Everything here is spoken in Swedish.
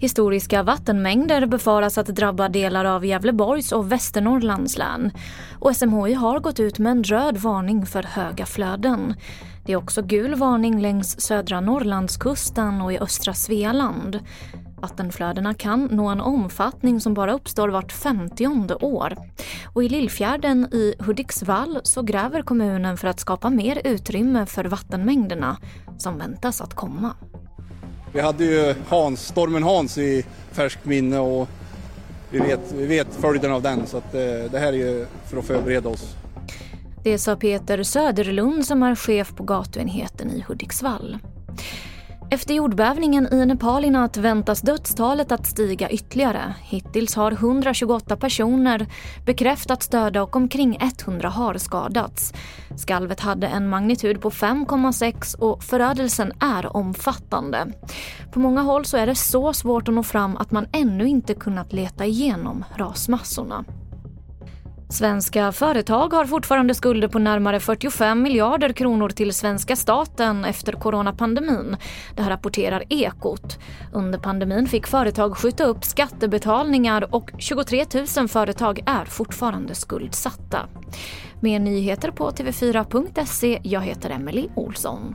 Historiska vattenmängder befaras att drabba delar av Gävleborgs och Västernorrlands län. Och SMHI har gått ut med en röd varning för höga flöden. Det är också gul varning längs södra Norrlandskusten och i östra Svealand. Vattenflödena kan nå en omfattning som bara uppstår vart femtionde år. Och i Lillfjärden i Hudiksvall så gräver kommunen för att skapa mer utrymme för vattenmängderna som väntas att komma. Vi hade ju Hans, stormen Hans i färskt minne och vi vet, vi vet följden av den så att eh, det här är ju för att förbereda oss. Det sa Peter Söderlund som är chef på gatuenheten i Hudiksvall. Efter jordbävningen i Nepal i natt väntas dödstalet att stiga ytterligare. Hittills har 128 personer bekräftats döda och omkring 100 har skadats. Skalvet hade en magnitud på 5,6 och förödelsen är omfattande. På många håll så är det så svårt att nå fram att man ännu inte kunnat leta igenom rasmassorna. Svenska företag har fortfarande skulder på närmare 45 miljarder kronor till svenska staten efter coronapandemin. Det här rapporterar Ekot. Under pandemin fick företag skjuta upp skattebetalningar och 23 000 företag är fortfarande skuldsatta. Mer nyheter på tv4.se. Jag heter Emily Olsson.